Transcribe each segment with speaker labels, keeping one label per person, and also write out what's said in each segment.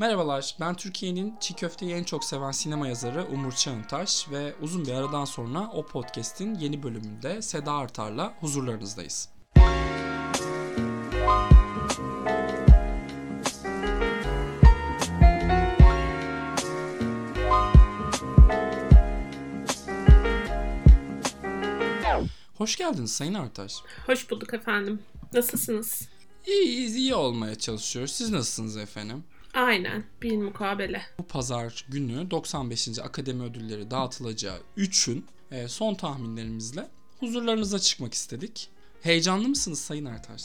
Speaker 1: Merhabalar, ben Türkiye'nin çiğ köfteyi en çok seven sinema yazarı Umur Çağıntaş ve uzun bir aradan sonra o podcast'in yeni bölümünde Seda Artar'la huzurlarınızdayız. Hoş geldiniz Sayın Artaş.
Speaker 2: Hoş bulduk efendim. Nasılsınız?
Speaker 1: İyiyiz, iyi olmaya çalışıyoruz. Siz nasılsınız efendim?
Speaker 2: Aynen. Bir mukabele.
Speaker 1: Bu pazar günü 95. Akademi Ödülleri dağıtılacağı 3'ün e, son tahminlerimizle huzurlarınıza çıkmak istedik. Heyecanlı mısınız Sayın Artaş?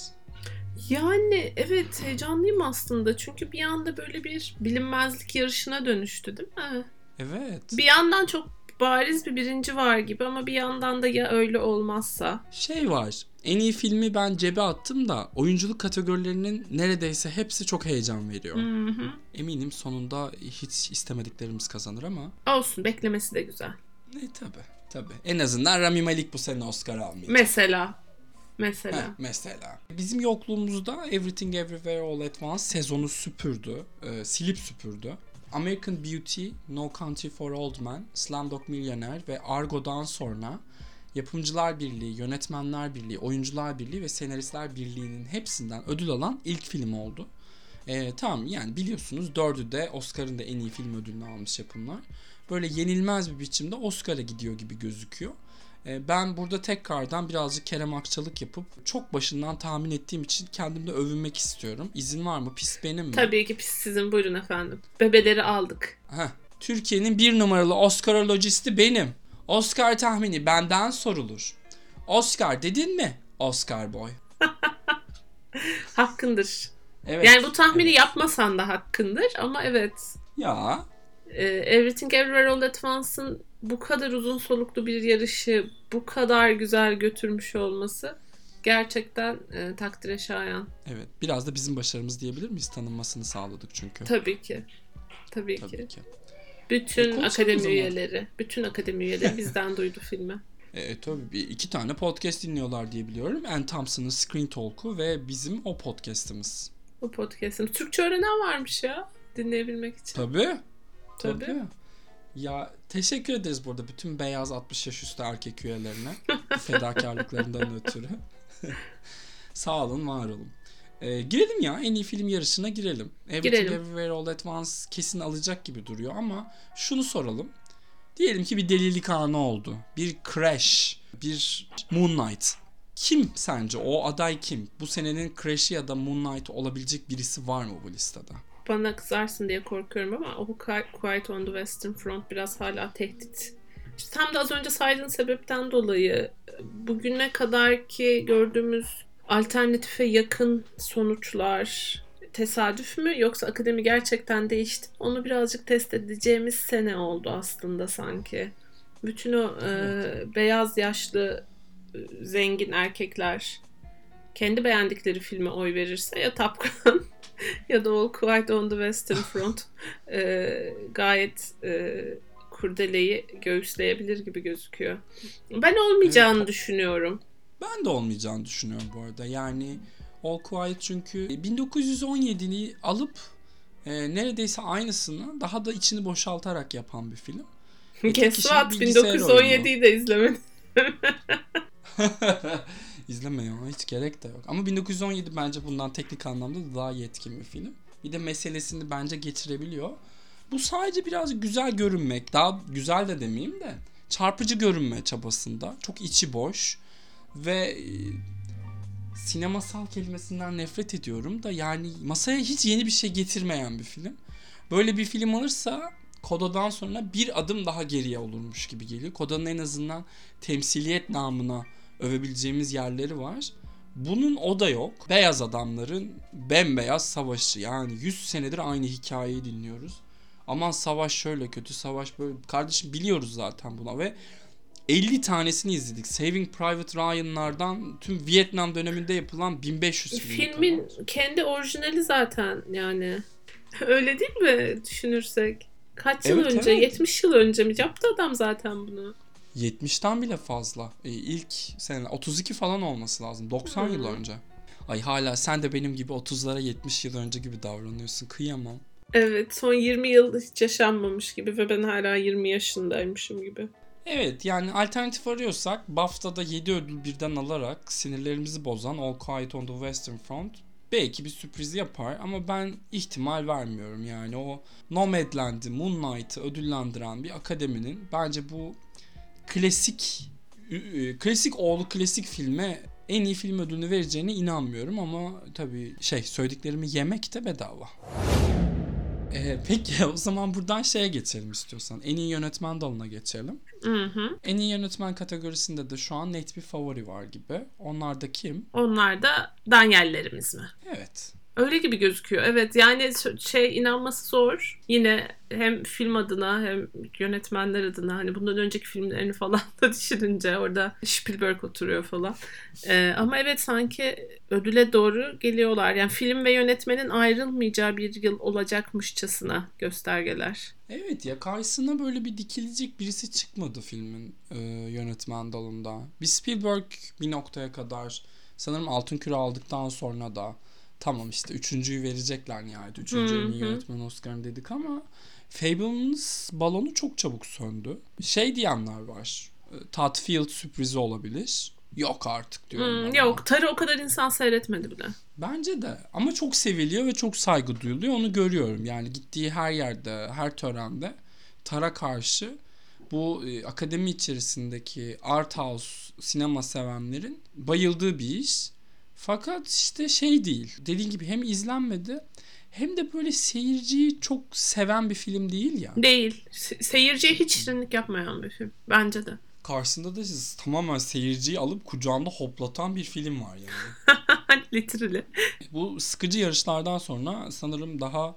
Speaker 2: Yani evet heyecanlıyım aslında. Çünkü bir anda böyle bir bilinmezlik yarışına dönüştü değil mi?
Speaker 1: Evet.
Speaker 2: Bir yandan çok bariz bir birinci var gibi ama bir yandan da ya öyle olmazsa.
Speaker 1: Şey var. En iyi filmi ben cebe attım da oyunculuk kategorilerinin neredeyse hepsi çok heyecan veriyor.
Speaker 2: Hı hı.
Speaker 1: Eminim sonunda hiç istemediklerimiz kazanır ama
Speaker 2: Olsun beklemesi de güzel.
Speaker 1: ne tabi tabi. En azından Rami Malek bu sene Oscar almayacak.
Speaker 2: Mesela.
Speaker 1: Heh,
Speaker 2: Mesela.
Speaker 1: mesela. Bizim yokluğumuzda Everything Everywhere All at Once sezonu süpürdü. e, silip süpürdü. American Beauty, No Country for Old Men, Slumdog Millionaire ve Argo'dan sonra Yapımcılar Birliği, Yönetmenler Birliği, Oyuncular Birliği ve Senaristler Birliği'nin hepsinden ödül alan ilk film oldu. E, tamam yani biliyorsunuz dördü de Oscar'ın da en iyi film ödülünü almış yapımlar. Böyle yenilmez bir biçimde Oscar'a gidiyor gibi gözüküyor. E, Ben burada tekrardan birazcık Kerem Akçalık yapıp çok başından tahmin ettiğim için kendimde övünmek istiyorum. İzin var mı? Pis benim mi?
Speaker 2: Tabii ki pis sizin buyurun efendim. Bebeleri aldık.
Speaker 1: Heh. Türkiye'nin bir numaralı Oscarolojisti benim. Oscar tahmini benden sorulur. Oscar dedin mi? Oscar boy.
Speaker 2: Hakkındır.
Speaker 1: Evet.
Speaker 2: Yani bu tahmini
Speaker 1: Evet.
Speaker 2: yapmasan da hakkındır ama evet.
Speaker 1: Ya
Speaker 2: Ee, Everything Everywhere All At Once'ın bu kadar uzun soluklu bir yarışı bu kadar güzel götürmüş olması gerçekten e, takdire şayan.
Speaker 1: evet biraz da bizim başarımız diyebilir miyiz? Tanınmasını sağladık çünkü.
Speaker 2: Tabii ki. Tabii,
Speaker 1: Tabii
Speaker 2: ki.
Speaker 1: ki. E,
Speaker 2: Bütün
Speaker 1: o
Speaker 2: akademi üyeleri, bütün akademi üyeleri bizden duydu filmi.
Speaker 1: E, tabii iki tane podcast dinliyorlar diye biliyorum. Ann Thompson'ın Screen Talk'u ve bizim o podcast'ımız.
Speaker 2: Bu podcast'ın. Türkçe öğrenen varmış ya dinleyebilmek için.
Speaker 1: Tabii.
Speaker 2: Tabii.
Speaker 1: Tabii. Ya teşekkür ederiz burada bütün beyaz 60 yaş üstü erkek üyelerine. fedakarlıklarından ötürü. Sağ olun, var olun. Ee, girelim ya en iyi film yarışına girelim. Everything
Speaker 2: Girelim.
Speaker 1: Everywhere All At Once kesin alacak gibi duruyor ama şunu soralım. Diyelim ki bir delilik anı oldu. Bir Crash, bir Moonlight. Kim sence? O aday kim? Bu senenin Crash'i ya da Moonlight olabilecek birisi var mı bu listede?
Speaker 2: Bana kızarsın diye korkuyorum ama o Qui- Quiet on the Western Front biraz hala tehdit. İşte tam da az önce saydığın sebepten dolayı bugüne kadar ki gördüğümüz alternatife yakın sonuçlar tesadüf mü yoksa akademi gerçekten değişti? Onu birazcık test edeceğimiz sene oldu aslında sanki. Bütün o e, beyaz yaşlı e, zengin erkekler kendi beğendikleri filme oy verirse ya Top Gun ya da All Quiet on the Western Front e, gayet e, kurdeleyi göğüsleyebilir gibi gözüküyor. Ben olmayacağını
Speaker 1: Evet.
Speaker 2: düşünüyorum.
Speaker 1: Ben de olmayacağını düşünüyorum bu arada. Yani All Quiet çünkü 1917'yi alıp e, neredeyse aynısını daha da içini boşaltarak yapan bir film. E, bilgisayar
Speaker 2: 1917'yi de izlemedim.
Speaker 1: İzleme ya hiç gerek de yok. Ama 1917 bence bundan teknik anlamda da daha yetkin bir film. Bir de meselesini bence geçirebiliyor. Bu sadece biraz güzel görünmek, daha güzel de demeyeyim de çarpıcı görünme çabasında. Çok içi boş ve e, sinemasal kelimesinden nefret ediyorum da yani masaya hiç yeni bir şey getirmeyen bir film. Böyle bir film alırsa Koda'dan sonra bir adım daha geriye olurmuş gibi geliyor. Koda'nın en azından temsiliyet namına övebileceğimiz yerleri var. Bunun o da yok. Beyaz adamların bembeyaz savaşı. Yani 100 senedir aynı hikayeyi dinliyoruz. Aman savaş şöyle kötü, savaş böyle. Kardeşim biliyoruz zaten buna ve 50 tanesini izledik. Saving Private Ryan'lardan tüm Vietnam döneminde yapılan 1500 filme
Speaker 2: Filmin
Speaker 1: kadar.
Speaker 2: kendi orijinali zaten yani. Öyle değil mi düşünürsek? Kaç yıl
Speaker 1: Evet,
Speaker 2: önce?
Speaker 1: evet.
Speaker 2: 70 yıl önce mi? Yaptı adam zaten bunu.
Speaker 1: 70'ten bile fazla. E, ilk sene 32 falan olması lazım. 90 yıl
Speaker 2: Hı.
Speaker 1: önce. Ay hala sen de benim gibi 30'lara 70 yıl önce gibi davranıyorsun. Kıyamam.
Speaker 2: Evet son 20 yıl hiç yaşanmamış gibi ve ben hala 20 yaşındaymışım gibi.
Speaker 1: Evet yani alternatif arıyorsak BAFTA'da 7 ödül birden alarak sinirlerimizi bozan All Quiet on the Western Front belki bir sürpriz yapar ama ben ihtimal vermiyorum yani o Nomadland'i, Moonlight'ı ödüllendiren bir akademinin bence bu klasik klasik oğlu klasik filme en iyi film ödülünü vereceğine inanmıyorum ama tabii şey söylediklerimi yemek de bedava. Ee, peki o zaman buradan şeye geçelim istiyorsan. En iyi yönetmen dalına geçelim.
Speaker 2: Hı hı.
Speaker 1: En iyi yönetmen kategorisinde de şu an net bir favori var gibi. Onlar da kim?
Speaker 2: Onlar da Daniel'lerimiz mi?
Speaker 1: Evet.
Speaker 2: Öyle gibi gözüküyor. Evet yani şey inanması zor. Yine hem film adına hem yönetmenler adına hani bundan önceki filmlerini falan da düşününce orada Spielberg oturuyor falan. Ee, ama evet sanki ödüle doğru geliyorlar. Yani film ve yönetmenin ayrılmayacağı bir yıl olacakmışçasına göstergeler.
Speaker 1: Evet ya karşısına böyle bir dikilecek birisi çıkmadı filmin e, yönetmen dalında. Bir Spielberg bir noktaya kadar sanırım Altın Küre aldıktan sonra da tamam işte üçüncüyü verecekler nihayet. Üçüncü en iyi yönetmen Oscar'ını dedik ama Fableman's balonu çok çabuk söndü. Şey diyenler var. E, Todd Field sürprizi olabilir. Yok artık diyorum.
Speaker 2: Hmm, yok. Tarı o kadar insan seyretmedi bile.
Speaker 1: Bence de. Ama çok seviliyor ve çok saygı duyuluyor. Onu görüyorum. Yani gittiği her yerde, her törende Tara karşı bu e, akademi içerisindeki art house sinema sevenlerin bayıldığı bir iş. Fakat işte şey değil. Dediğin gibi hem izlenmedi hem de böyle seyirciyi çok seven bir film değil ya.
Speaker 2: Değil. Se- seyirciye hiç şirinlik yapmayan bir film. Bence de.
Speaker 1: Karşısında da tamamen seyirciyi alıp kucağında hoplatan bir film var yani.
Speaker 2: Literally.
Speaker 1: Bu sıkıcı yarışlardan sonra sanırım daha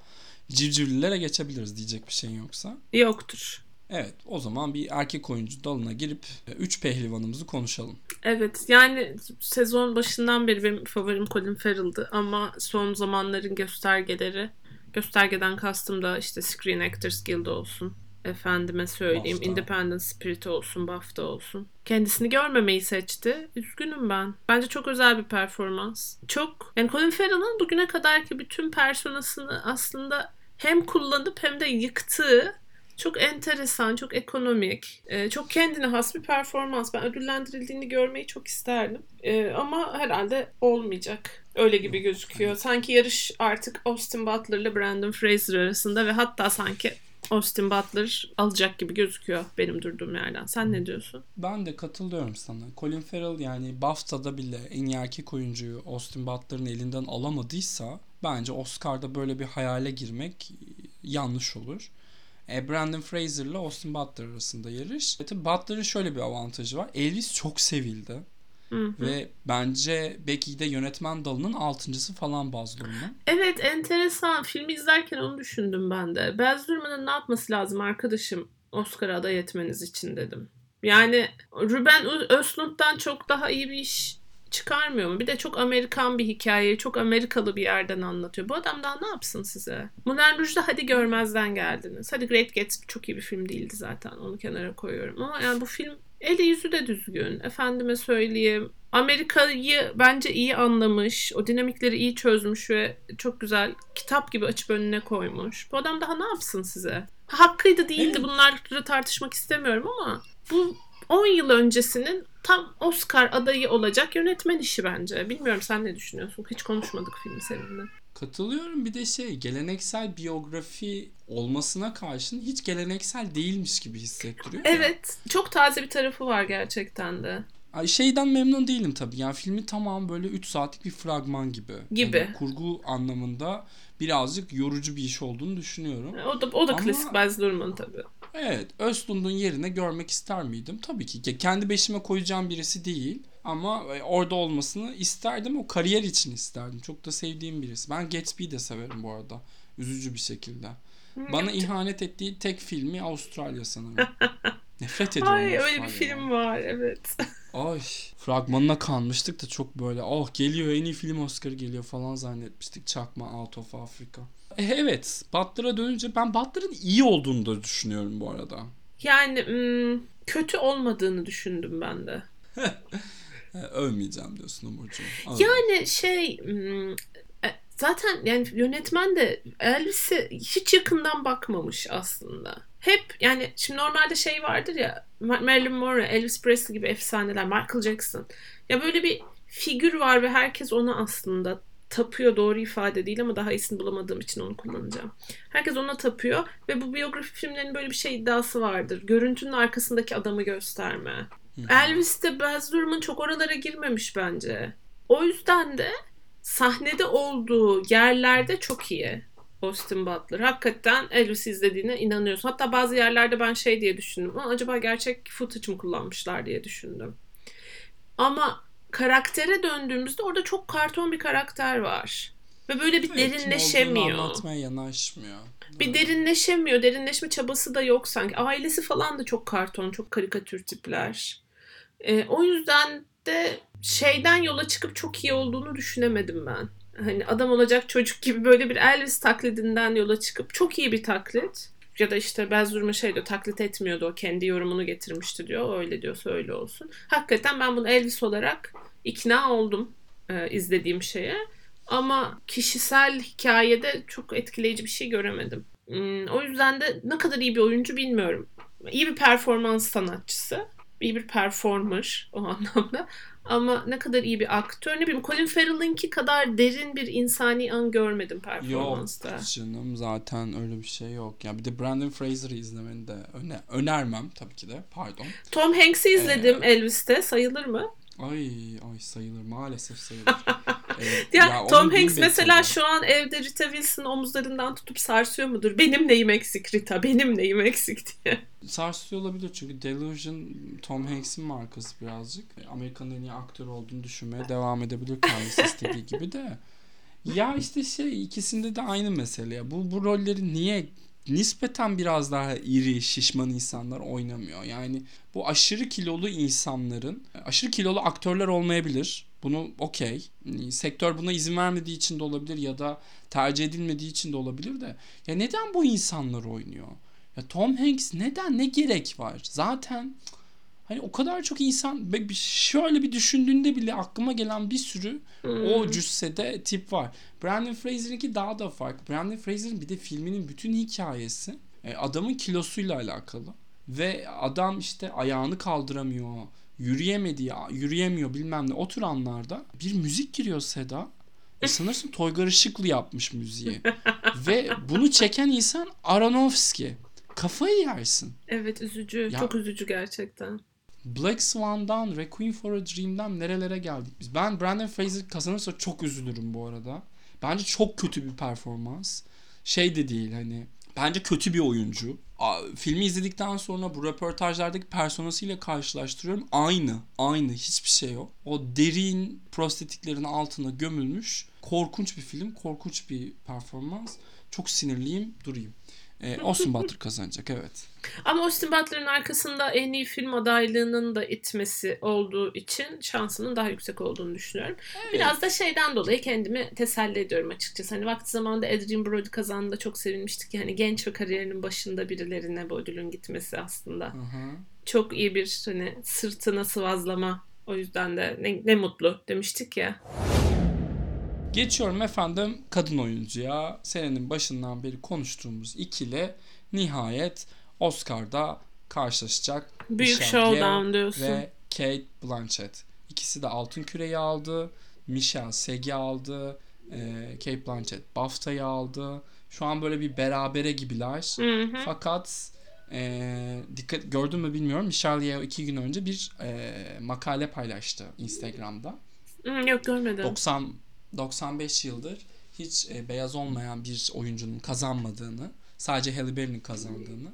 Speaker 1: civcivlilere geçebiliriz diyecek bir şeyin yoksa.
Speaker 2: Yoktur.
Speaker 1: Evet o zaman bir erkek oyuncu dalına girip 3 pehlivanımızı konuşalım.
Speaker 2: Evet yani sezon başından beri benim favorim Colin Farrell'dı ama son zamanların göstergeleri göstergeden kastım da işte Screen Actors Guild olsun. Efendime söyleyeyim BAFTA. Independent Spirit olsun, BAFTA olsun. Kendisini görmemeyi seçti. Üzgünüm ben. Bence çok özel bir performans. Çok yani Colin Farrell'ın bugüne kadarki bütün personasını aslında hem kullanıp hem de yıktığı çok enteresan, çok ekonomik, e, çok kendine has bir performans. Ben ödüllendirildiğini görmeyi çok isterdim. E, ama herhalde olmayacak. Öyle gibi gözüküyor. Sanki yarış artık Austin Butler ile Brandon Fraser arasında ve hatta sanki Austin Butler alacak gibi gözüküyor benim durduğum yerden. Sen ne diyorsun?
Speaker 1: Ben de katılıyorum sana. Colin Farrell yani BAFTA'da bile en iyi erkek oyuncuyu Austin Butler'ın elinden alamadıysa bence Oscar'da böyle bir hayale girmek yanlış olur. E, Brandon Fraser ile Austin Butler arasında yarış. Evet, Butler'ın şöyle bir avantajı var. Elvis çok sevildi. Hı-hı. Ve bence belki de yönetmen dalının altıncısı falan Baz Luhrmann.
Speaker 2: Evet enteresan. Filmi izlerken onu düşündüm ben de. Baz Luhrmann'ın ne yapması lazım arkadaşım Oscar'a aday etmeniz için dedim. Yani Ruben Östlund'dan çok daha iyi bir iş çıkarmıyor mu? Bir de çok Amerikan bir hikayeyi çok Amerikalı bir yerden anlatıyor. Bu adam daha ne yapsın size? Moulin Rouge'da hadi görmezden geldiniz. Hadi Great Gatsby çok iyi bir film değildi zaten. Onu kenara koyuyorum. Ama yani bu film eli yüzü de düzgün. Efendime söyleyeyim. Amerika'yı bence iyi anlamış. O dinamikleri iyi çözmüş ve çok güzel kitap gibi açıp önüne koymuş. Bu adam daha ne yapsın size? Hakkıydı değildi bunları tartışmak istemiyorum ama bu 10 yıl öncesinin tam Oscar adayı olacak yönetmen işi bence. Bilmiyorum sen ne düşünüyorsun? Hiç konuşmadık filmi seninle.
Speaker 1: Katılıyorum bir de şey geleneksel biyografi olmasına karşın hiç geleneksel değilmiş gibi hissettiriyor.
Speaker 2: Evet ya. çok taze bir tarafı var gerçekten de.
Speaker 1: Ay şeyden memnun değilim tabii. Yani filmi tamam böyle 3 saatlik bir fragman gibi.
Speaker 2: Gibi. Yani
Speaker 1: kurgu anlamında birazcık yorucu bir iş olduğunu düşünüyorum.
Speaker 2: O da o da Ama, klasik Baz Luhrmann tabii.
Speaker 1: Evet, Östlund'un yerine görmek ister miydim? Tabii ki. Kendi beşime koyacağım birisi değil. Ama e, orada olmasını isterdim. O kariyer için isterdim. Çok da sevdiğim birisi. Ben Gatsby'yi de severim bu arada. Üzücü bir şekilde. Bana ihanet ettiği tek filmi Avustralya sanırım. Nefret ediyorum
Speaker 2: Ay öyle bir film var evet.
Speaker 1: Ay fragmanına kanmıştık da çok böyle oh geliyor en iyi film Oscar geliyor falan zannetmiştik. Çakma Out of Africa. E, evet Butler'a dönünce ben Butler'ın iyi olduğunu da düşünüyorum bu arada.
Speaker 2: Yani hmm, kötü olmadığını düşündüm ben de.
Speaker 1: Övmeyeceğim diyorsun Umurcuğum.
Speaker 2: Yani şey zaten yani yönetmen de Elvis'e hiç yakından bakmamış aslında. Hep yani şimdi normalde şey vardır ya Marilyn Monroe, Elvis Presley gibi efsaneler, Michael Jackson. Ya böyle bir figür var ve herkes ona aslında tapıyor doğru ifade değil ama daha iyisini bulamadığım için onu kullanacağım. Herkes ona tapıyor ve bu biyografi filmlerinin böyle bir şey iddiası vardır. Görüntünün arkasındaki adamı gösterme. Elvis de Baz Luhrmann çok oralara girmemiş bence. O yüzden de sahnede olduğu yerlerde çok iyi. Austin Butler. Hakikaten Elvis izlediğine inanıyorsun. Hatta bazı yerlerde ben şey diye düşündüm. acaba gerçek footage mı kullanmışlar diye düşündüm. Ama karaktere döndüğümüzde orada çok karton bir karakter var. Ve böyle bir evet, derinleşemiyor.
Speaker 1: anlatmaya yanaşmıyor.
Speaker 2: Bir derinleşemiyor. Derinleşme çabası da yok sanki. Ailesi falan da çok karton, çok karikatür tipler. E, o yüzden de şeyden yola çıkıp çok iyi olduğunu düşünemedim ben. Hani adam olacak çocuk gibi böyle bir Elvis taklidinden yola çıkıp çok iyi bir taklit. Ya da işte Baz Luhrmann şey diyor taklit etmiyordu o kendi yorumunu getirmişti diyor. Öyle diyorsa öyle olsun. Hakikaten ben bunu Elvis olarak ikna oldum e, izlediğim şeye. Ama kişisel hikayede çok etkileyici bir şey göremedim. Hmm, o yüzden de ne kadar iyi bir oyuncu bilmiyorum. İyi bir performans sanatçısı. İyi bir performer o anlamda. Ama ne kadar iyi bir aktör ne bileyim Colin Farrell'ınki kadar derin bir insani an görmedim performansta.
Speaker 1: Yok canım zaten öyle bir şey yok. Ya bir de Brandon Fraser'ı izlemeni de öne önermem tabii ki de. Pardon.
Speaker 2: Tom Hanks'i izledim ee, Elvis'te. Sayılır mı?
Speaker 1: Ay ay sayılır maalesef sayılır.
Speaker 2: ya, ya Tom Hanks mesela şu an evde Rita Wilson omuzlarından tutup sarsıyor mudur? Benim neyim eksik Rita? Benim neyim eksik diye.
Speaker 1: Sarsıyor olabilir çünkü Delusion Tom Hanks'in markası birazcık. Amerika'nın en iyi aktör olduğunu düşünmeye devam edebilir kendisi istediği gibi de. Ya işte şey ikisinde de aynı mesele ya. Bu, bu rolleri niye nispeten biraz daha iri, şişman insanlar oynamıyor. Yani bu aşırı kilolu insanların, aşırı kilolu aktörler olmayabilir. Bunu okey. Sektör buna izin vermediği için de olabilir ya da tercih edilmediği için de olabilir de. Ya neden bu insanlar oynuyor? Ya Tom Hanks neden ne gerek var? Zaten Hani o kadar çok insan şöyle bir düşündüğünde bile aklıma gelen bir sürü hmm. o cüssede tip var. Brandon Fraser'ınki daha da farklı. Brandon Fraser'ın bir de filminin bütün hikayesi e, adamın kilosuyla alakalı. Ve adam işte ayağını kaldıramıyor, yürüyemedi, yürüyemiyor bilmem ne. O tür anlarda bir müzik giriyor Seda. E sanırsın Toygar Işıklı yapmış müziği. Ve bunu çeken insan Aronofsky. Kafayı yersin.
Speaker 2: Evet üzücü. Ya, çok üzücü gerçekten.
Speaker 1: Black Swan'dan Requiem for a Dream'den nerelere geldik biz. Ben Brandon Fraser kazanırsa çok üzülürüm bu arada. Bence çok kötü bir performans. Şey de değil hani bence kötü bir oyuncu. Filmi izledikten sonra bu röportajlardaki personasıyla karşılaştırıyorum. Aynı. Aynı. Hiçbir şey yok. O derin prostetiklerin altına gömülmüş. Korkunç bir film. Korkunç bir performans. Çok sinirliyim. Durayım. E, Austin Butler kazanacak evet.
Speaker 2: Ama Austin Butler'ın arkasında en iyi film adaylığının da itmesi olduğu için şansının daha yüksek olduğunu düşünüyorum. Evet. Biraz da şeyden dolayı kendimi teselli ediyorum açıkçası. Hani vakti zamanında Adrian Brody kazandığında çok sevinmiştik. Yani genç ve kariyerinin başında birilerine bu ödülün gitmesi aslında. Hı-hı. Çok iyi bir hani sırtına sıvazlama. O yüzden de ne, ne mutlu demiştik ya.
Speaker 1: Geçiyorum efendim kadın oyuncuya. Senenin başından beri konuştuğumuz ikili nihayet Oscar'da karşılaşacak.
Speaker 2: Büyük Michelle showdown diyorsun.
Speaker 1: Ve Kate Blanchett. İkisi de altın küreyi aldı. Michelle Segi aldı. E, Kate Blanchett BAFTA'yı aldı. Şu an böyle bir berabere gibiler. Hı hı. Fakat e, dikkat gördün mü bilmiyorum. Michelle Yeoh iki gün önce bir e, makale paylaştı Instagram'da.
Speaker 2: Hı, yok görmedim.
Speaker 1: 90 95 yıldır hiç e, beyaz olmayan bir oyuncunun kazanmadığını, sadece Halle Berry'nin kazandığını,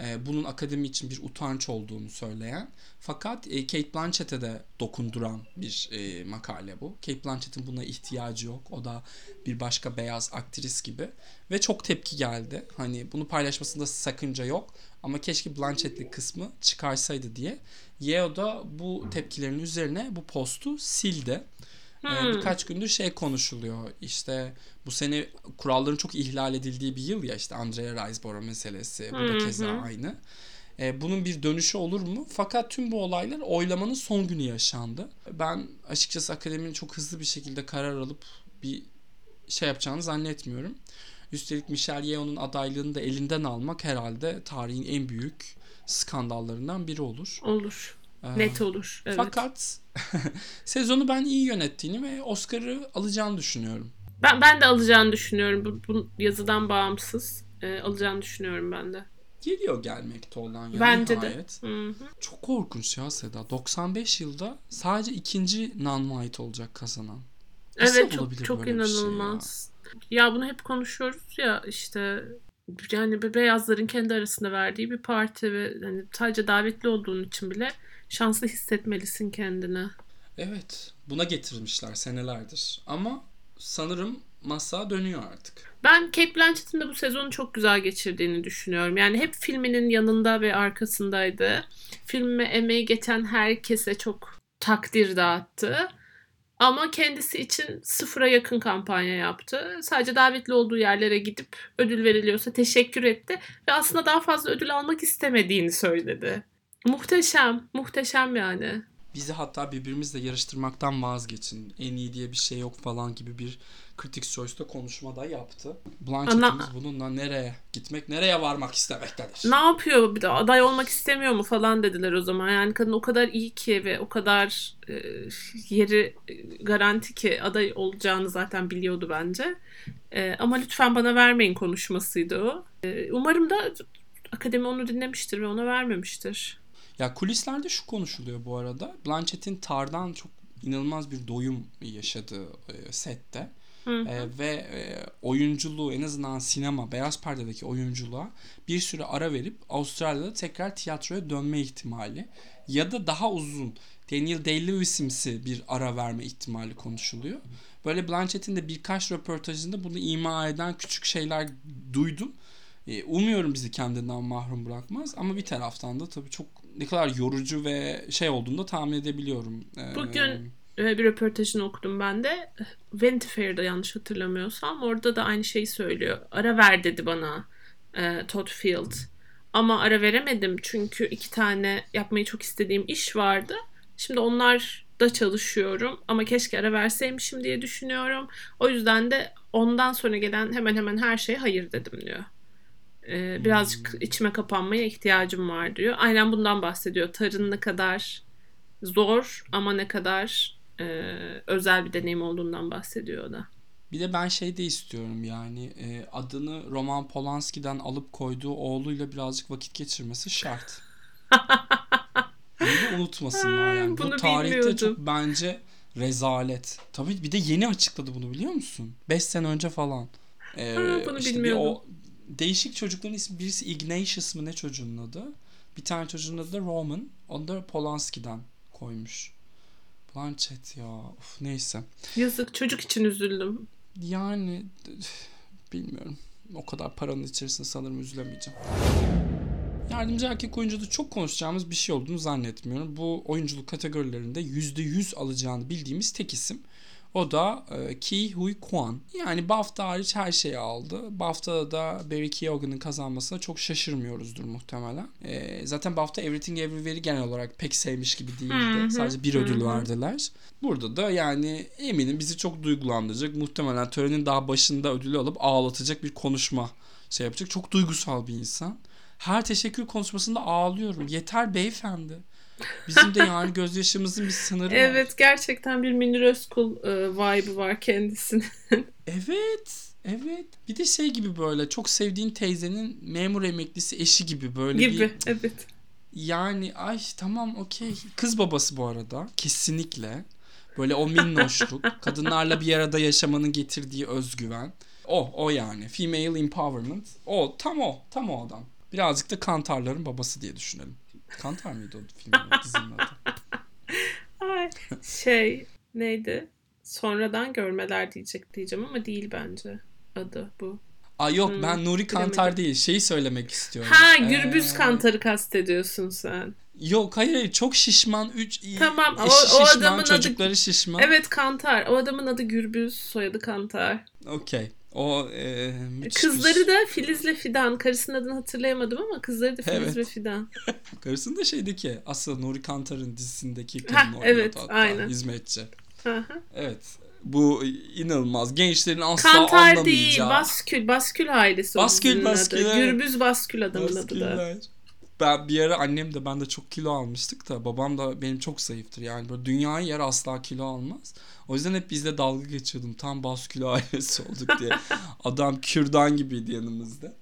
Speaker 1: e, bunun akademi için bir utanç olduğunu söyleyen fakat e, Kate Blanchett'e de dokunduran bir e, makale bu. Kate Blanchett'in buna ihtiyacı yok. O da bir başka beyaz aktris gibi ve çok tepki geldi. Hani bunu paylaşmasında sakınca yok ama keşke Blanchett'li kısmı çıkarsaydı diye. Yeo da bu tepkilerin üzerine bu postu sildi. Ee, hmm. birkaç gündür şey konuşuluyor. İşte bu sene kuralların çok ihlal edildiği bir yıl ya işte Andrea Riseborough meselesi. Bu da keza aynı. Ee, bunun bir dönüşü olur mu? Fakat tüm bu olaylar oylamanın son günü yaşandı. Ben açıkçası akademinin çok hızlı bir şekilde karar alıp bir şey yapacağını zannetmiyorum. Üstelik Michelle Yeoh'un adaylığını da elinden almak herhalde tarihin en büyük skandallarından biri olur.
Speaker 2: Olur. Net olur. Evet.
Speaker 1: Fakat sezonu ben iyi yönettiğini ve Oscar'ı alacağını düşünüyorum.
Speaker 2: Ben ben de alacağını düşünüyorum. Bu, bu yazıdan bağımsız e, alacağını düşünüyorum ben de.
Speaker 1: Geliyor gelmekte olan yani
Speaker 2: Bence
Speaker 1: nihayet.
Speaker 2: de.
Speaker 1: Çok korkunç ya Seda. 95 yılda sadece ikinci non-white olacak kazanan. Nasıl
Speaker 2: Evet çok çok
Speaker 1: bir şey
Speaker 2: inanılmaz. ya? bunu hep konuşuyoruz ya işte yani be- beyazların kendi arasında verdiği bir parti ve hani sadece davetli olduğun için bile şanslı hissetmelisin kendini.
Speaker 1: Evet. Buna getirmişler senelerdir. Ama sanırım masa dönüyor artık.
Speaker 2: Ben Kate Blanchett'in de bu sezonu çok güzel geçirdiğini düşünüyorum. Yani hep filminin yanında ve arkasındaydı. Filme emeği geçen herkese çok takdir dağıttı. Ama kendisi için sıfıra yakın kampanya yaptı. Sadece davetli olduğu yerlere gidip ödül veriliyorsa teşekkür etti. Ve aslında daha fazla ödül almak istemediğini söyledi. Muhteşem, muhteşem yani.
Speaker 1: Bizi hatta birbirimizle yarıştırmaktan vazgeçin. En iyi diye bir şey yok falan gibi bir Critics Choice'da konuşma da yaptı. Blanchett'imiz bununla nereye gitmek, nereye varmak istemektedir.
Speaker 2: Ne yapıyor bir de aday olmak istemiyor mu falan dediler o zaman. Yani kadın o kadar iyi ki ve o kadar e, yeri e, garanti ki aday olacağını zaten biliyordu bence. E, ama lütfen bana vermeyin konuşmasıydı o. E, umarım da akademi onu dinlemiştir ve ona vermemiştir.
Speaker 1: Ya kulislerde şu konuşuluyor bu arada. Blanchett'in Tar'dan çok inanılmaz bir doyum yaşadığı e, sette.
Speaker 2: Hı hı.
Speaker 1: E, ve e, oyunculuğu en azından sinema, beyaz perdedeki oyunculuğa bir süre ara verip Avustralya'da tekrar tiyatroya dönme ihtimali ya da daha uzun Daniel Day-Lewis'imsi bir ara verme ihtimali konuşuluyor. Böyle Blanchett'in de birkaç röportajında bunu ima eden küçük şeyler duydum. E, umuyorum bizi kendinden mahrum bırakmaz ama bir taraftan da tabii çok ne kadar yorucu ve şey olduğunu da tahmin edebiliyorum. E,
Speaker 2: Bugün e, bir röportajını okudum ben de. Vanity Fair'da yanlış hatırlamıyorsam. Orada da aynı şeyi söylüyor. Ara ver dedi bana e, Todd Field. Ama ara veremedim çünkü iki tane yapmayı çok istediğim iş vardı. Şimdi onlar da çalışıyorum ama keşke ara verseymişim diye düşünüyorum. O yüzden de ondan sonra gelen hemen hemen her şeye hayır dedim diyor. E, birazcık içime kapanmaya ihtiyacım var diyor. Aynen bundan bahsediyor. Tarın ne kadar zor ama ne kadar e, özel bir deneyim olduğundan bahsediyor o da.
Speaker 1: Bir de ben şey de istiyorum yani e, adını Roman Polanski'den alıp koyduğu oğluyla birazcık vakit geçirmesi şart. Bunu unutmasınlar yani.
Speaker 2: Bunu
Speaker 1: Bu tarihte çok bence rezalet. Tabii bir de yeni açıkladı bunu biliyor musun? 5 sene önce falan. Ee,
Speaker 2: Ha, bunu
Speaker 1: işte bir
Speaker 2: bilmiyordum.
Speaker 1: o değişik çocukların ismi birisi Ignatius mı ne çocuğun adı? Bir tane çocuğun adı da Roman. Onu da Polanski'den koymuş. Blanchett ya. Of, neyse.
Speaker 2: Yazık çocuk için üzüldüm.
Speaker 1: Yani bilmiyorum. O kadar paranın içerisinde sanırım üzülemeyeceğim. Yardımcı erkek oyuncuda çok konuşacağımız bir şey olduğunu zannetmiyorum. Bu oyunculuk kategorilerinde %100 alacağını bildiğimiz tek isim. O da e, Ki Hui Kwan. Yani BAFTA hariç her şeyi aldı. BAFTA'da da Barry Keoghan'ın kazanmasına çok şaşırmıyoruzdur muhtemelen. E, zaten BAFTA Everything Everywhere'i genel olarak pek sevmiş gibi değildi. Sadece bir ödül verdiler. Burada da yani eminim bizi çok duygulandıracak. Muhtemelen törenin daha başında ödülü alıp ağlatacak bir konuşma şey yapacak. Çok duygusal bir insan. Her teşekkür konuşmasında ağlıyorum. Yeter beyefendi. Bizim de yani gözyaşımızın bir sınırı var.
Speaker 2: Evet gerçekten bir Münir Özkul e, vibe'ı var kendisinin.
Speaker 1: Evet. Evet. Bir de şey gibi böyle çok sevdiğin teyzenin memur emeklisi eşi gibi böyle
Speaker 2: gibi.
Speaker 1: bir
Speaker 2: Evet.
Speaker 1: yani ay tamam okey. Kız babası bu arada kesinlikle. Böyle o minnoşluk, kadınlarla bir arada yaşamanın getirdiği özgüven. O, o yani. Female empowerment. O, tam o. Tam o adam. Birazcık da Kantarların babası diye düşünelim. Kantar mıydı o filmin dizinin adı?
Speaker 2: Ay, şey neydi? Sonradan görmeler diyecek diyeceğim ama değil bence adı bu.
Speaker 1: Aa yok
Speaker 2: Hmm,
Speaker 1: ben Nuri Kantar
Speaker 2: bilemedim.
Speaker 1: değil. Şeyi söylemek istiyorum.
Speaker 2: Ha Gürbüz
Speaker 1: Ee,
Speaker 2: Kantar'ı kastediyorsun sen.
Speaker 1: Yok hayır hayır çok şişman 3
Speaker 2: Tamam, o-
Speaker 1: eşi
Speaker 2: o
Speaker 1: şişman
Speaker 2: adamın adı-
Speaker 1: çocukları şişman.
Speaker 2: Evet Kantar. O adamın adı Gürbüz, soyadı Kantar.
Speaker 1: Okey. O e, müthiş
Speaker 2: Kızları da Filiz'le Fidan. Karısının adını hatırlayamadım ama kızları da Filiz
Speaker 1: Evet.
Speaker 2: ve Fidan.
Speaker 1: Karısının da şeydeki asıl Nuri Kantar'ın dizisindeki kadın oynuyordu
Speaker 2: evet,
Speaker 1: hatta
Speaker 2: aynen.
Speaker 1: hizmetçi.
Speaker 2: Hı.
Speaker 1: Evet. Bu inanılmaz. Gençlerin asla
Speaker 2: Kantar değil,
Speaker 1: anlamayacağı.
Speaker 2: Baskül, Baskül ailesi
Speaker 1: Baskül, Baskül,
Speaker 2: adı. Gürbüz Baskül adamın adı da.
Speaker 1: Ben bir ara annem de ben de çok kilo almıştık da babam da benim çok zayıftır. Yani böyle dünyayı yer asla kilo almaz. O yüzden hep bizle dalga geçiyordum. Tam baskül ailesi olduk diye. Adam kürdan gibiydi yanımızda.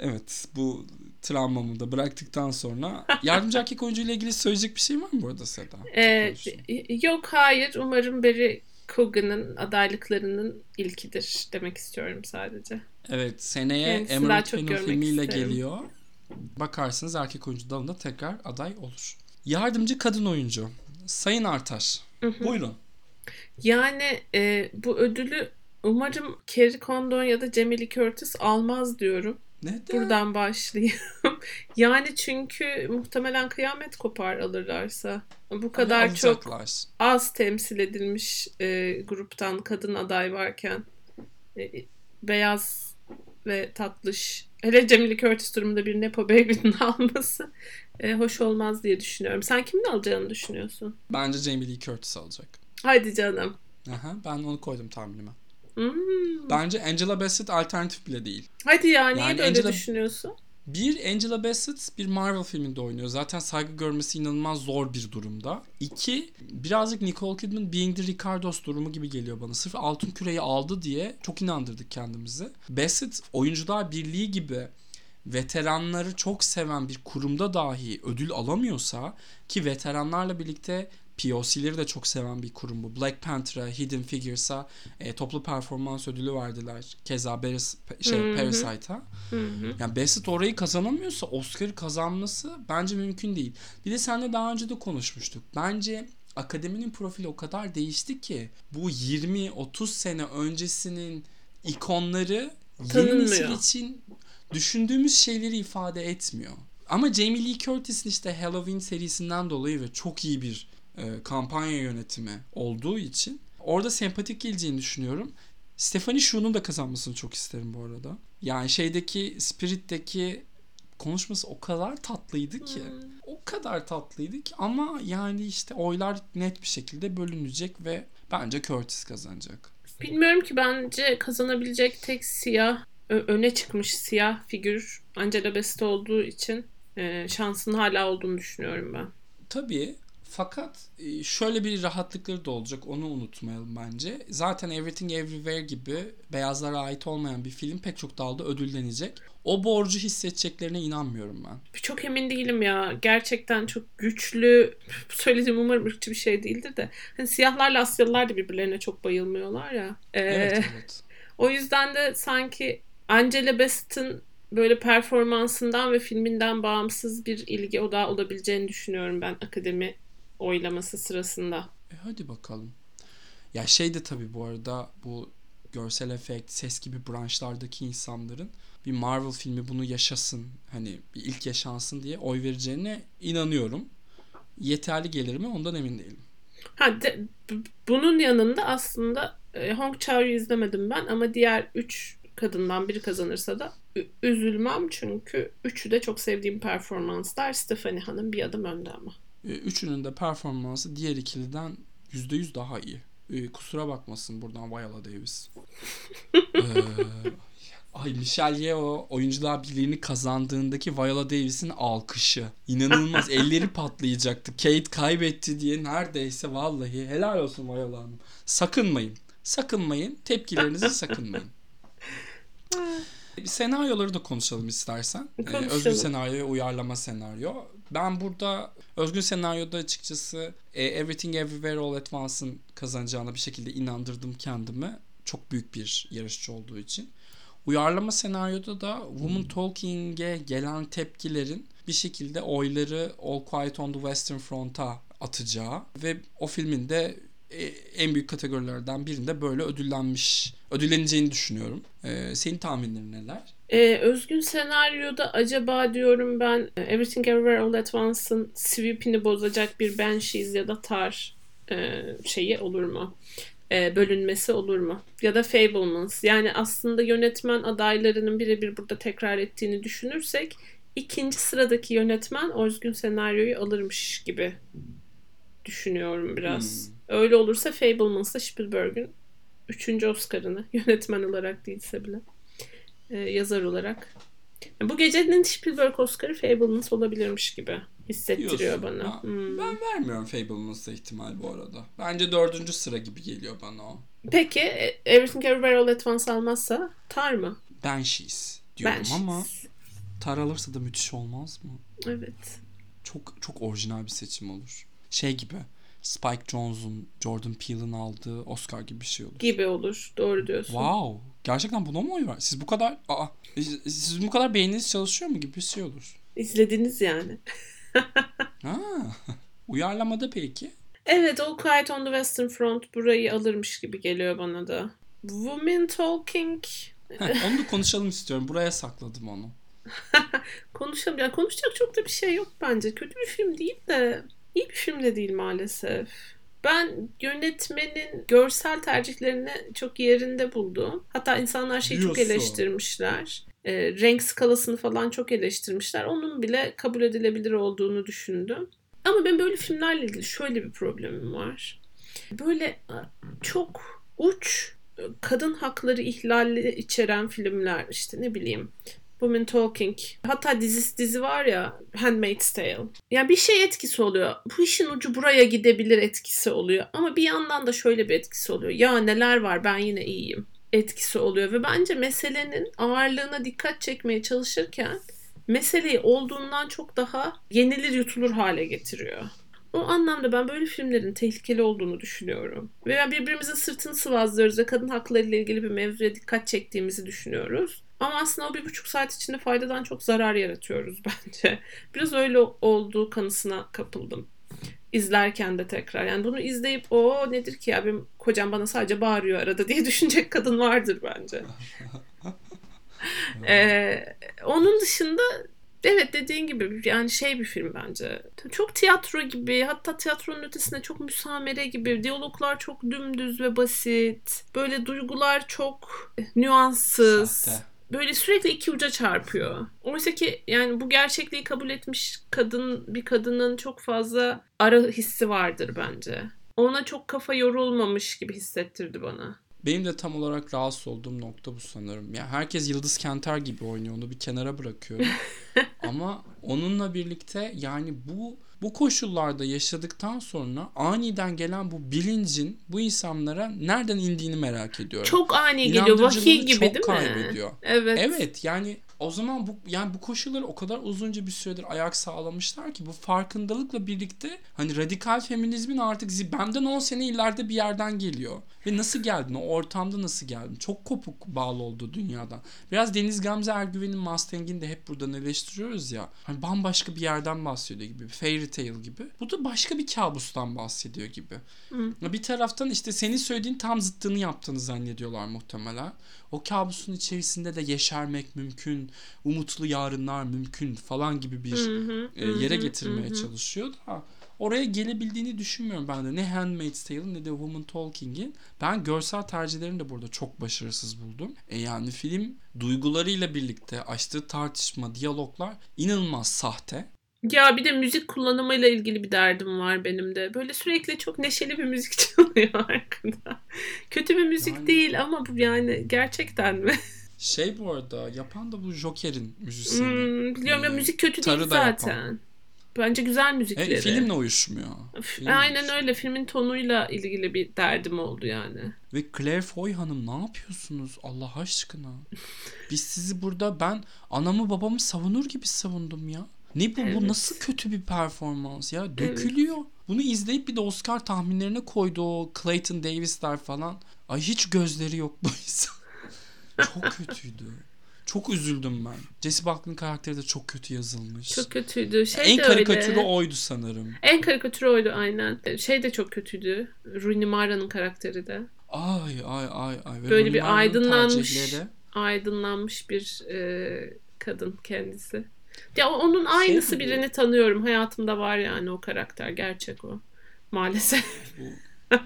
Speaker 1: Evet bu travmamı da bıraktıktan sonra yardımcı erkek oyuncu ile ilgili söyleyecek bir şey var mı bu arada Seda?
Speaker 2: Ee, yok hayır umarım Barry Coogan'ın adaylıklarının ilkidir demek istiyorum sadece.
Speaker 1: Evet seneye
Speaker 2: Kendisini daha
Speaker 1: Emerald Fennel filmiyle
Speaker 2: isterim.
Speaker 1: geliyor. Bakarsınız erkek oyuncu dalında tekrar aday olur. Yardımcı kadın oyuncu Sayın Artaş. Buyurun.
Speaker 2: Yani e, bu ödülü umarım Kerry Condon ya da Jamie Lee Curtis almaz diyorum.
Speaker 1: Neden?
Speaker 2: Buradan başlayayım. yani çünkü muhtemelen kıyamet kopar alırlarsa. Bu kadar
Speaker 1: Hani
Speaker 2: çok az temsil edilmiş e, gruptan kadın aday varken e, beyaz ve tatlış hele Jamie Lee Curtis durumunda bir Nepo Baby'nin alması e, hoş olmaz diye düşünüyorum. Sen kimin alacağını düşünüyorsun?
Speaker 1: Bence Jamie Lee Curtis alacak.
Speaker 2: Hadi canım.
Speaker 1: Aha, ben onu koydum tahminime.
Speaker 2: Hmm.
Speaker 1: Bence Angela Bassett alternatif bile değil.
Speaker 2: Hadi ya niye
Speaker 1: Yani
Speaker 2: böyle
Speaker 1: Angela-
Speaker 2: düşünüyorsun?
Speaker 1: Bir, Angela Bassett bir Marvel filminde oynuyor. Zaten saygı görmesi inanılmaz zor bir durumda. İki, birazcık Nicole Kidman Being the Ricardos durumu gibi geliyor bana. Sırf altın küreyi aldı diye çok inandırdık kendimizi. Bassett Oyuncular Birliği gibi veteranları çok seven bir kurumda dahi ödül alamıyorsa ki veteranlarla birlikte POC'leri de çok seven bir kurum bu. Black Panther'a, Hidden Figures'a e, toplu performans ödülü verdiler. Keza Paris, şey,
Speaker 2: Hı hı.
Speaker 1: Parasite'a. Yani Bassett orayı kazanamıyorsa Oscar'ı kazanması bence mümkün değil. Bir de seninle daha önce de konuşmuştuk. Bence akademinin profili o kadar değişti ki bu 20-30 sene öncesinin ikonları yeni nesil için düşündüğümüz şeyleri ifade etmiyor. Ama Jamie Lee Curtis'in işte Halloween serisinden dolayı ve çok iyi bir kampanya yönetimi olduğu için orada sempatik geleceğini düşünüyorum. Stephanie Shu'nun da kazanmasını çok isterim bu arada. Yani şeydeki Spirit'teki konuşması o kadar tatlıydı ki. O kadar tatlıydı ki ama yani işte oylar net bir şekilde bölünecek ve bence Curtis kazanacak.
Speaker 2: Bilmiyorum ki bence kazanabilecek tek siyah öne çıkmış siyah figür Angela Bassett olduğu için e, şansın hala olduğunu düşünüyorum ben.
Speaker 1: Tabii fakat e, şöyle bir rahatlıkları da olacak onu unutmayalım bence. Zaten Everything Everywhere gibi beyazlara ait olmayan bir film pek çok dalda ödüllenecek. O borcu hissedeceklerine inanmıyorum ben.
Speaker 2: Çok emin değilim ya. Gerçekten çok güçlü. Bu söylediğim umarım ırkçı bir şey değildir de. Hani siyahlarla Asyalılar da birbirlerine çok bayılmıyorlar ya. Ee,
Speaker 1: Evet evet.
Speaker 2: O yüzden de sanki Angela Bassett'ın böyle performansından ve filminden bağımsız bir ilgi odağı olabileceğini düşünüyorum ben akademi oylaması sırasında.
Speaker 1: E hadi bakalım. Ya şey de tabii bu arada bu görsel efekt, ses gibi branşlardaki insanların bir Marvel filmi bunu yaşasın, hani bir ilk yaşansın diye oy vereceğine inanıyorum. Yeterli gelir mi ondan emin değilim.
Speaker 2: Ha de- bunun yanında aslında e, Hong Chau'yu izlemedim ben ama diğer üç kadından biri kazanırsa da üzülmem çünkü üçü de çok sevdiğim performanslar. Stephanie Hanım bir adım önde ama.
Speaker 1: E, Üçünün de performansı diğer ikiliden %100 daha iyi. E, kusura bakmasın buradan Viola Davis. Ee, ay Michelle Yeoh oyuncular birliğini kazandığındaki Viola Davis'in alkışı. İnanılmaz elleri patlayacaktı. Kate kaybetti diye neredeyse vallahi helal olsun Viola Hanım. Sakınmayın. Sakınmayın. Tepkilerinizi sakınmayın. Senaryoları da konuşalım istersen. Ee,
Speaker 2: Konuşalım.
Speaker 1: özgün senaryo uyarlama senaryo. Ben burada özgün senaryoda açıkçası e, Everything Everywhere All at Once'ın kazanacağına bir şekilde inandırdım kendimi. Çok büyük bir yarışçı olduğu için. Uyarlama senaryoda da Woman Talking'e gelen tepkilerin bir şekilde oyları All Quiet on the Western Front'a atacağı ve o filmin de e, en büyük kategorilerden birinde böyle ödüllenmiş, ödülleneceğini düşünüyorum. E, senin tahminlerin neler?
Speaker 2: Ee, özgün senaryoda acaba diyorum ben e, Everything Everywhere All at Once'ın sweep'ini bozacak bir Banshees ya da Tar e, şeyi olur mu? E, bölünmesi olur mu? Ya da Fablemans. Yani aslında yönetmen adaylarının birebir burada tekrar ettiğini düşünürsek ikinci sıradaki yönetmen özgün senaryoyu alırmış gibi düşünüyorum biraz. Öyle olursa Fablemans'la Spielberg'ün Üçüncü Oscar'ını yönetmen olarak değilse bile e, yazar olarak. Bu gecenin Spielberg Oscar'ı Fablemans olabilirmiş gibi hissettiriyor
Speaker 1: Diyorsun.
Speaker 2: bana.
Speaker 1: Ya,
Speaker 2: Hmm.
Speaker 1: Ben vermiyorum Fablemans'a ihtimal bu arada. Bence dördüncü sıra gibi geliyor bana o.
Speaker 2: Peki e, Everything Everywhere All at Once almazsa Tar mı?
Speaker 1: Banshees diyorum
Speaker 2: Banshees.
Speaker 1: ama Tar alırsa da müthiş olmaz mı?
Speaker 2: Evet.
Speaker 1: Çok çok orijinal bir seçim olur. Şey gibi Spike Jonze'un Jordan Peele'ın aldığı Oscar gibi bir şey olur.
Speaker 2: Gibi olur. Doğru diyorsun.
Speaker 1: Wow. Gerçekten buna mı oy ver? Siz bu kadar aa, siz- siz bu kadar beyniniz çalışıyor mu gibi bir şey olur.
Speaker 2: İzlediniz yani.
Speaker 1: Ha. Uyarlamada peki?
Speaker 2: Evet o Quiet on the Western Front burayı alırmış gibi geliyor bana da. Women Talking
Speaker 1: Heh, onu da konuşalım istiyorum. Buraya sakladım onu.
Speaker 2: konuşalım. Yani konuşacak çok da bir şey yok bence. Kötü bir film değil de iyi bir film de değil maalesef. Ben yönetmenin görsel tercihlerini çok yerinde buldum. Hatta insanlar şeyi çok
Speaker 1: Diyorsun.
Speaker 2: eleştirmişler. Ee, renk skalasını falan çok eleştirmişler. Onun bile kabul edilebilir olduğunu düşündüm. Ama ben böyle filmlerle ilgili şöyle bir problemim var. Böyle e, çok uç e, kadın hakları ihlali içeren filmler işte ne bileyim Women Talking. Hatta dizisi dizi var ya Handmaid's Tale. Yani bir şey etkisi oluyor. Bu işin ucu buraya gidebilir etkisi oluyor. Ama bir yandan da şöyle bir etkisi oluyor. Ya neler var ben yine iyiyim etkisi oluyor. Ve bence meselenin ağırlığına dikkat çekmeye çalışırken meseleyi olduğundan çok daha yenilir yutulur hale getiriyor. O anlamda ben böyle filmlerin tehlikeli olduğunu düşünüyorum. Ve yani birbirimizin sırtını sıvazlıyoruz ve kadın hakları ile ilgili bir mevzuya dikkat çektiğimizi düşünüyoruz. Ama aslında o bir buçuk saat içinde faydadan çok zarar yaratıyoruz bence. Biraz öyle olduğu kanısına kapıldım. İzlerken de tekrar. Yani bunu izleyip o nedir ki ya benim kocam bana sadece bağırıyor arada diye düşünecek kadın vardır bence. Ee, onun dışında evet dediğin gibi yani şey bir film bence. Çok tiyatro gibi hatta tiyatronun ötesinde çok müsamere gibi. Diyaloglar çok dümdüz ve basit. Böyle duygular çok nüanssız.
Speaker 1: Sahte.
Speaker 2: Böyle sürekli iki uca çarpıyor. Oysa ki yani bu gerçekliği kabul etmiş kadın bir kadının çok fazla ara hissi vardır bence. Ona çok kafa yorulmamış gibi hissettirdi bana.
Speaker 1: Benim de tam olarak rahatsız olduğum nokta bu sanırım. Ya herkes Yıldız Kenter gibi oynuyor. Onu bir kenara bırakıyorum. Ama onunla birlikte yani bu bu koşullarda yaşadıktan sonra aniden gelen bu bilincin bu insanlara nereden indiğini merak ediyorum.
Speaker 2: Çok ani geliyor. Vahiy gibi
Speaker 1: çok
Speaker 2: değil mi?
Speaker 1: kaybediyor.
Speaker 2: Evet.
Speaker 1: Evet yani o zaman bu yani bu koşulları o kadar uzunca bir süredir ayak sağlamışlar ki bu farkındalıkla birlikte hani radikal feminizmin artık benden 10 sene ileride bir yerden geliyor. Ve nasıl geldin? O ortamda nasıl geldin? Çok kopuk bağlı oldu dünyadan. Biraz Deniz Gamze Ergüven'in Mustang'ini de hep buradan eleştiriyoruz ya. Hani bambaşka bir yerden bahsediyor gibi. Bir fairy tale gibi. Bu da başka bir kabustan bahsediyor gibi.
Speaker 2: Hı.
Speaker 1: Bir taraftan işte senin söylediğin tam zıttını yaptığını zannediyorlar muhtemelen. O kabusun içerisinde de yeşermek mümkün, umutlu yarınlar mümkün falan gibi bir
Speaker 2: Hı hı,
Speaker 1: e, yere
Speaker 2: hı,
Speaker 1: getirmeye
Speaker 2: hı.
Speaker 1: çalışıyor da oraya gelebildiğini düşünmüyorum ben de. Ne Handmaid's Tale'ın ne de Woman Talking'in. Ben görsel tercihlerini de burada çok başarısız buldum. E yani film duygularıyla birlikte açtığı tartışma, diyaloglar inanılmaz sahte.
Speaker 2: Ya bir de müzik kullanımıyla ilgili bir derdim var benim de. Böyle sürekli çok neşeli bir müzik çalıyor arkada. Kötü bir müzik
Speaker 1: Yani-
Speaker 2: değil ama bu yani gerçekten mi?
Speaker 1: Şey bu arada yapan da bu Joker'in müzisyeni.
Speaker 2: Hmm, biliyorum ya
Speaker 1: Ee,
Speaker 2: müzik kötü değil
Speaker 1: da yapan.
Speaker 2: zaten. Bence güzel müzikleri.
Speaker 1: E, filmle uyuşmuyor.
Speaker 2: F-
Speaker 1: Filmle
Speaker 2: Aynen
Speaker 1: uyuşmuyor.
Speaker 2: öyle. Filmin tonuyla ilgili bir derdim oldu yani.
Speaker 1: Ve Claire Foy Hanım ne yapıyorsunuz Allah aşkına? Biz sizi burada ben anamı babamı savunur gibi savundum ya. Ne bu?
Speaker 2: Evet.
Speaker 1: Bu nasıl kötü bir performans ya? Dökülüyor. Bunu izleyip bir de Oscar tahminlerine koydu o Clayton Davis'ler falan. Ay hiç gözleri yok bu insan. Çok kötüydü. Çok üzüldüm ben. Jesse Buckley'in karakteri de çok kötü yazılmış.
Speaker 2: Çok kötüydü. Şey
Speaker 1: en
Speaker 2: de
Speaker 1: karikatürü
Speaker 2: öyle.
Speaker 1: oydu sanırım.
Speaker 2: En karikatürü oydu aynen. Şey de çok kötüydü. Rooney Mara'nın karakteri de.
Speaker 1: Ay ay ay ay. Ve
Speaker 2: Böyle
Speaker 1: Rooney
Speaker 2: bir aydınlanmış-
Speaker 1: tercihleri-
Speaker 2: Aydınlanmış bir e, kadın kendisi. Ya onun aynısı
Speaker 1: bu.
Speaker 2: birini tanıyorum. Hayatımda var yani o karakter. Gerçek o. Maalesef.
Speaker 1: Bu,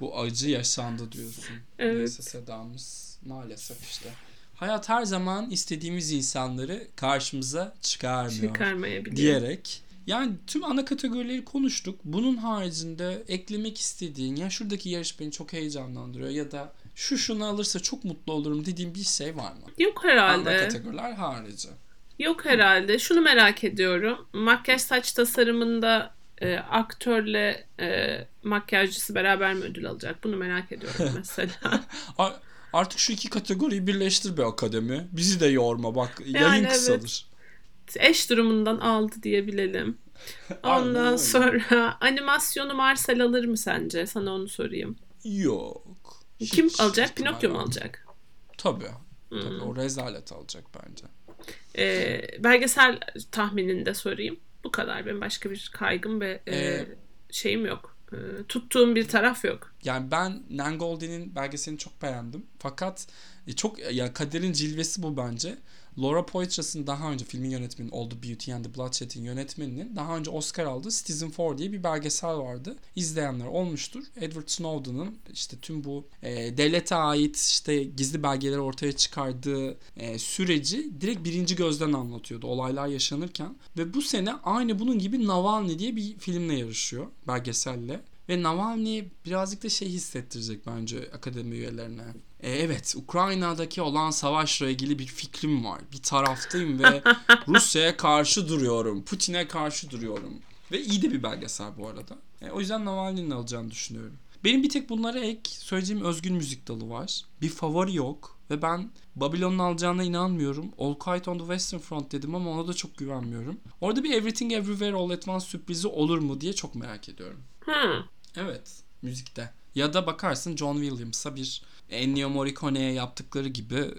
Speaker 1: bu acı yaşandı diyorsun.
Speaker 2: Evet.
Speaker 1: Neyse Sedamız maalesef işte. Hayat her zaman istediğimiz insanları karşımıza çıkarmıyor
Speaker 2: Çıkarmayabiliyor.
Speaker 1: diyerek. Yani tüm ana kategorileri konuştuk. Bunun haricinde eklemek istediğin ya şuradaki yarış beni çok heyecanlandırıyor ya da şu şunu alırsa çok mutlu olurum dediğim bir şey var mı?
Speaker 2: Yok
Speaker 1: Ana
Speaker 2: herhalde.
Speaker 1: kategoriler harici.
Speaker 2: Yok herhalde. Şunu merak ediyorum. Makyaj saç tasarımında e, aktörle e, makyajcısı beraber mi ödül alacak? Bunu merak ediyorum mesela.
Speaker 1: Artık şu iki kategoriyi birleştir be akademi. Bizi de yorma bak yayın
Speaker 2: Yani evet.
Speaker 1: kısalır.
Speaker 2: Eş durumundan aldı diye bilelim.
Speaker 1: Aynen
Speaker 2: Ondan sonra animasyonu Marcel alır mı sence? Sana onu sorayım.
Speaker 1: Yok.
Speaker 2: Kim
Speaker 1: Hiç
Speaker 2: alacak?
Speaker 1: ihtimal
Speaker 2: Pinokyo mu alacak?
Speaker 1: Tabii.
Speaker 2: Hmm.
Speaker 1: Tabii o rezalet alacak bence.
Speaker 2: Ee, belgesel tahminini de sorayım. Bu kadar. Benim başka bir kaygım ve e,
Speaker 1: Ee,
Speaker 2: şeyim yok. E, tuttuğum bir taraf yok.
Speaker 1: Yani ben Nangoldi'nin belgeselini çok beğendim. Fakat e, çok ya kaderin cilvesi bu bence. Laura Poitras'ın daha önce filmin yönetmeni the Beauty and the Bloodshed'in yönetmeninin daha önce Oscar aldığı Citizen Four diye bir belgesel vardı. İzleyenler olmuştur. Edward Snowden'ın işte tüm bu e, devlete ait işte gizli belgeleri ortaya çıkardığı e, süreci direkt birinci gözden anlatıyordu olaylar yaşanırken. Ve bu sene aynı bunun gibi Navalny diye bir filmle yarışıyor belgeselle. Ve Navalny birazcık da şey hissettirecek bence akademi üyelerine. E, evet Ukrayna'daki olan savaşla ilgili bir fikrim var. Bir taraftayım ve Rusya'ya karşı duruyorum. Putin'e karşı duruyorum. Ve iyi de bir belgesel bu arada. E, o yüzden Navalny'nin alacağını düşünüyorum. Benim bir tek bunlara ek söyleyeceğim özgün müzik dalı var. Bir favori yok. Ve ben Babylon'un alacağına inanmıyorum. All Quiet on the Western Front dedim ama ona da çok güvenmiyorum. Orada bir Everything Everywhere All at Once sürprizi olur mu diye çok merak ediyorum.
Speaker 2: Hmm.
Speaker 1: Evet, müzikte. Ya da bakarsın John Williams'a bir Ennio Morricone'ye yaptıkları gibi e,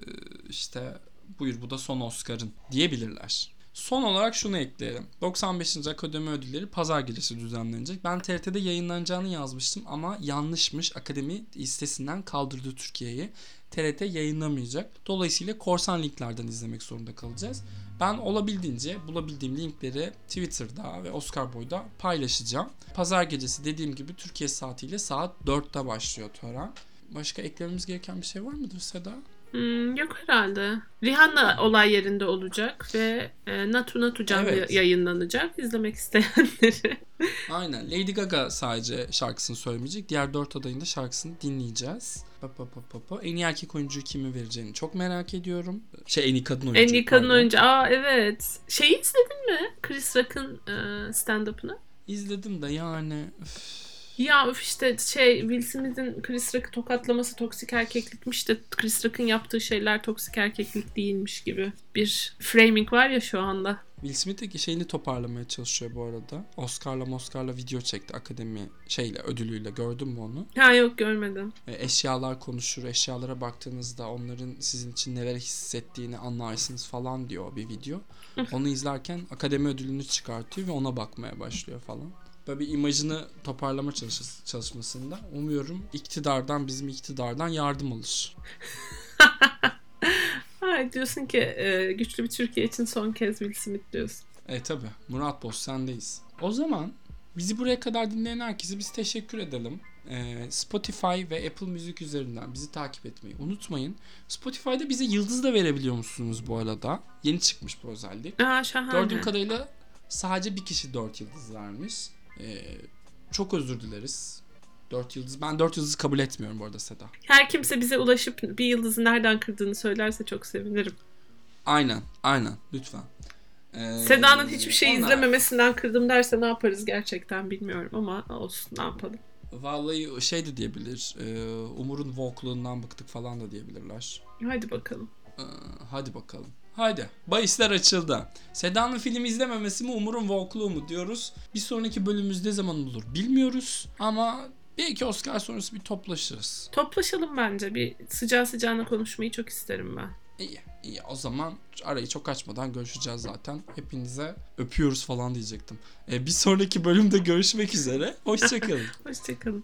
Speaker 1: işte buyur bu da son Oscar'ın diyebilirler. Son olarak şunu ekleyelim. 95. Akademi Ödülleri pazar gecesi düzenlenecek. Ben TRT'de yayınlanacağını yazmıştım ama yanlışmış. Akademi listesinden kaldırdı Türkiye'yi. TRT yayınlamayacak. Dolayısıyla korsan linklerden izlemek zorunda kalacağız. Ben olabildiğince bulabildiğim linkleri Twitter'da ve Oscar Boy'da paylaşacağım. Pazar gecesi dediğim gibi Türkiye saatiyle saat 4'te başlıyor tören. Başka eklememiz gereken bir şey var mıdır Seda?
Speaker 2: Hmm, yok herhalde. Rihanna olay yerinde olacak ve e, Natu Natu canlı
Speaker 1: Evet.
Speaker 2: yayınlanacak. İzlemek isteyenleri.
Speaker 1: Aynen. Lady Gaga sadece şarkısını söylemeyecek. Diğer dört adayın da şarkısını dinleyeceğiz. Pa, pa, pa, pa, pa. En iyi erkek oyuncuyu kimi vereceğini çok merak ediyorum. Şey en iyi kadın oyuncu.
Speaker 2: en iyi kadın
Speaker 1: pardon.
Speaker 2: oyuncu. Aa evet. Şeyi izledin mi? Chris Rock'ın e, stand-up'ını.
Speaker 1: İzledim de yani. üf.
Speaker 2: Ya öf işte şey Will Smith'in Chris Rock'ı tokatlaması toksik erkeklikmiş de Chris Rock'ın yaptığı şeyler toksik erkeklik değilmiş gibi bir framing var ya şu anda.
Speaker 1: Will Smith de şeyini toparlamaya çalışıyor bu arada. Oscar'la Oscar'la video çekti akademi şeyle ödülüyle gördün mü onu?
Speaker 2: Ha yok görmedim.
Speaker 1: E, eşyalar konuşur. Eşyalara baktığınızda onların sizin için neler hissettiğini anlarsınız falan diyor bir video. Onu izlerken akademi ödülünü çıkartıyor ve ona bakmaya başlıyor falan. Böyle bir imajını toparlama çalış- çalışmasında umuyorum iktidardan bizim iktidardan yardım alır.
Speaker 2: Ha diyorsun ki e, güçlü bir Türkiye için son kez Will Smith diyorsun.
Speaker 1: E tabi Murat Boz sendeyiz. O zaman bizi buraya kadar dinleyen herkese biz teşekkür edelim. E, Spotify ve Apple Müzik üzerinden bizi takip etmeyi unutmayın. Spotify'da bize yıldız da verebiliyor musunuz bu arada? Yeni çıkmış bu özellik.
Speaker 2: Aa şahane.
Speaker 1: Gördüğüm kadarıyla sadece bir kişi 4 yıldız vermiş. E, çok özür dileriz. 4 yıldız. Ben 4 yıldızı kabul etmiyorum bu arada Seda.
Speaker 2: Her kimse bize ulaşıp bir yıldızı nereden kırdığını söylerse çok sevinirim.
Speaker 1: Aynen, aynen. Lütfen. E,
Speaker 2: Seda'nın hiçbir şey
Speaker 1: onlar-
Speaker 2: izlememesinden kırdım derse ne yaparız gerçekten bilmiyorum ama olsun ne yapalım.
Speaker 1: Vallahi şey de diyebilir. e, Umur'un vokluğundan bıktık falan da diyebilirler.
Speaker 2: Hadi bakalım.
Speaker 1: Ee, hadi bakalım. Haydi. Bahisler açıldı. Seda'nın film izlememesi mi Umur'un vokluğu mu diyoruz. Bir sonraki bölümümüz ne zaman olur bilmiyoruz. Ama belki Oscar sonrası bir toplaşırız.
Speaker 2: Toplaşalım bence. Bir sıcağı sıcağına konuşmayı çok isterim ben.
Speaker 1: İyi. iyi. O zaman arayı çok açmadan görüşeceğiz zaten. Hepinize öpüyoruz falan diyecektim. Ee, bir sonraki bölümde görüşmek üzere. Hoşçakalın.
Speaker 2: Hoşçakalın.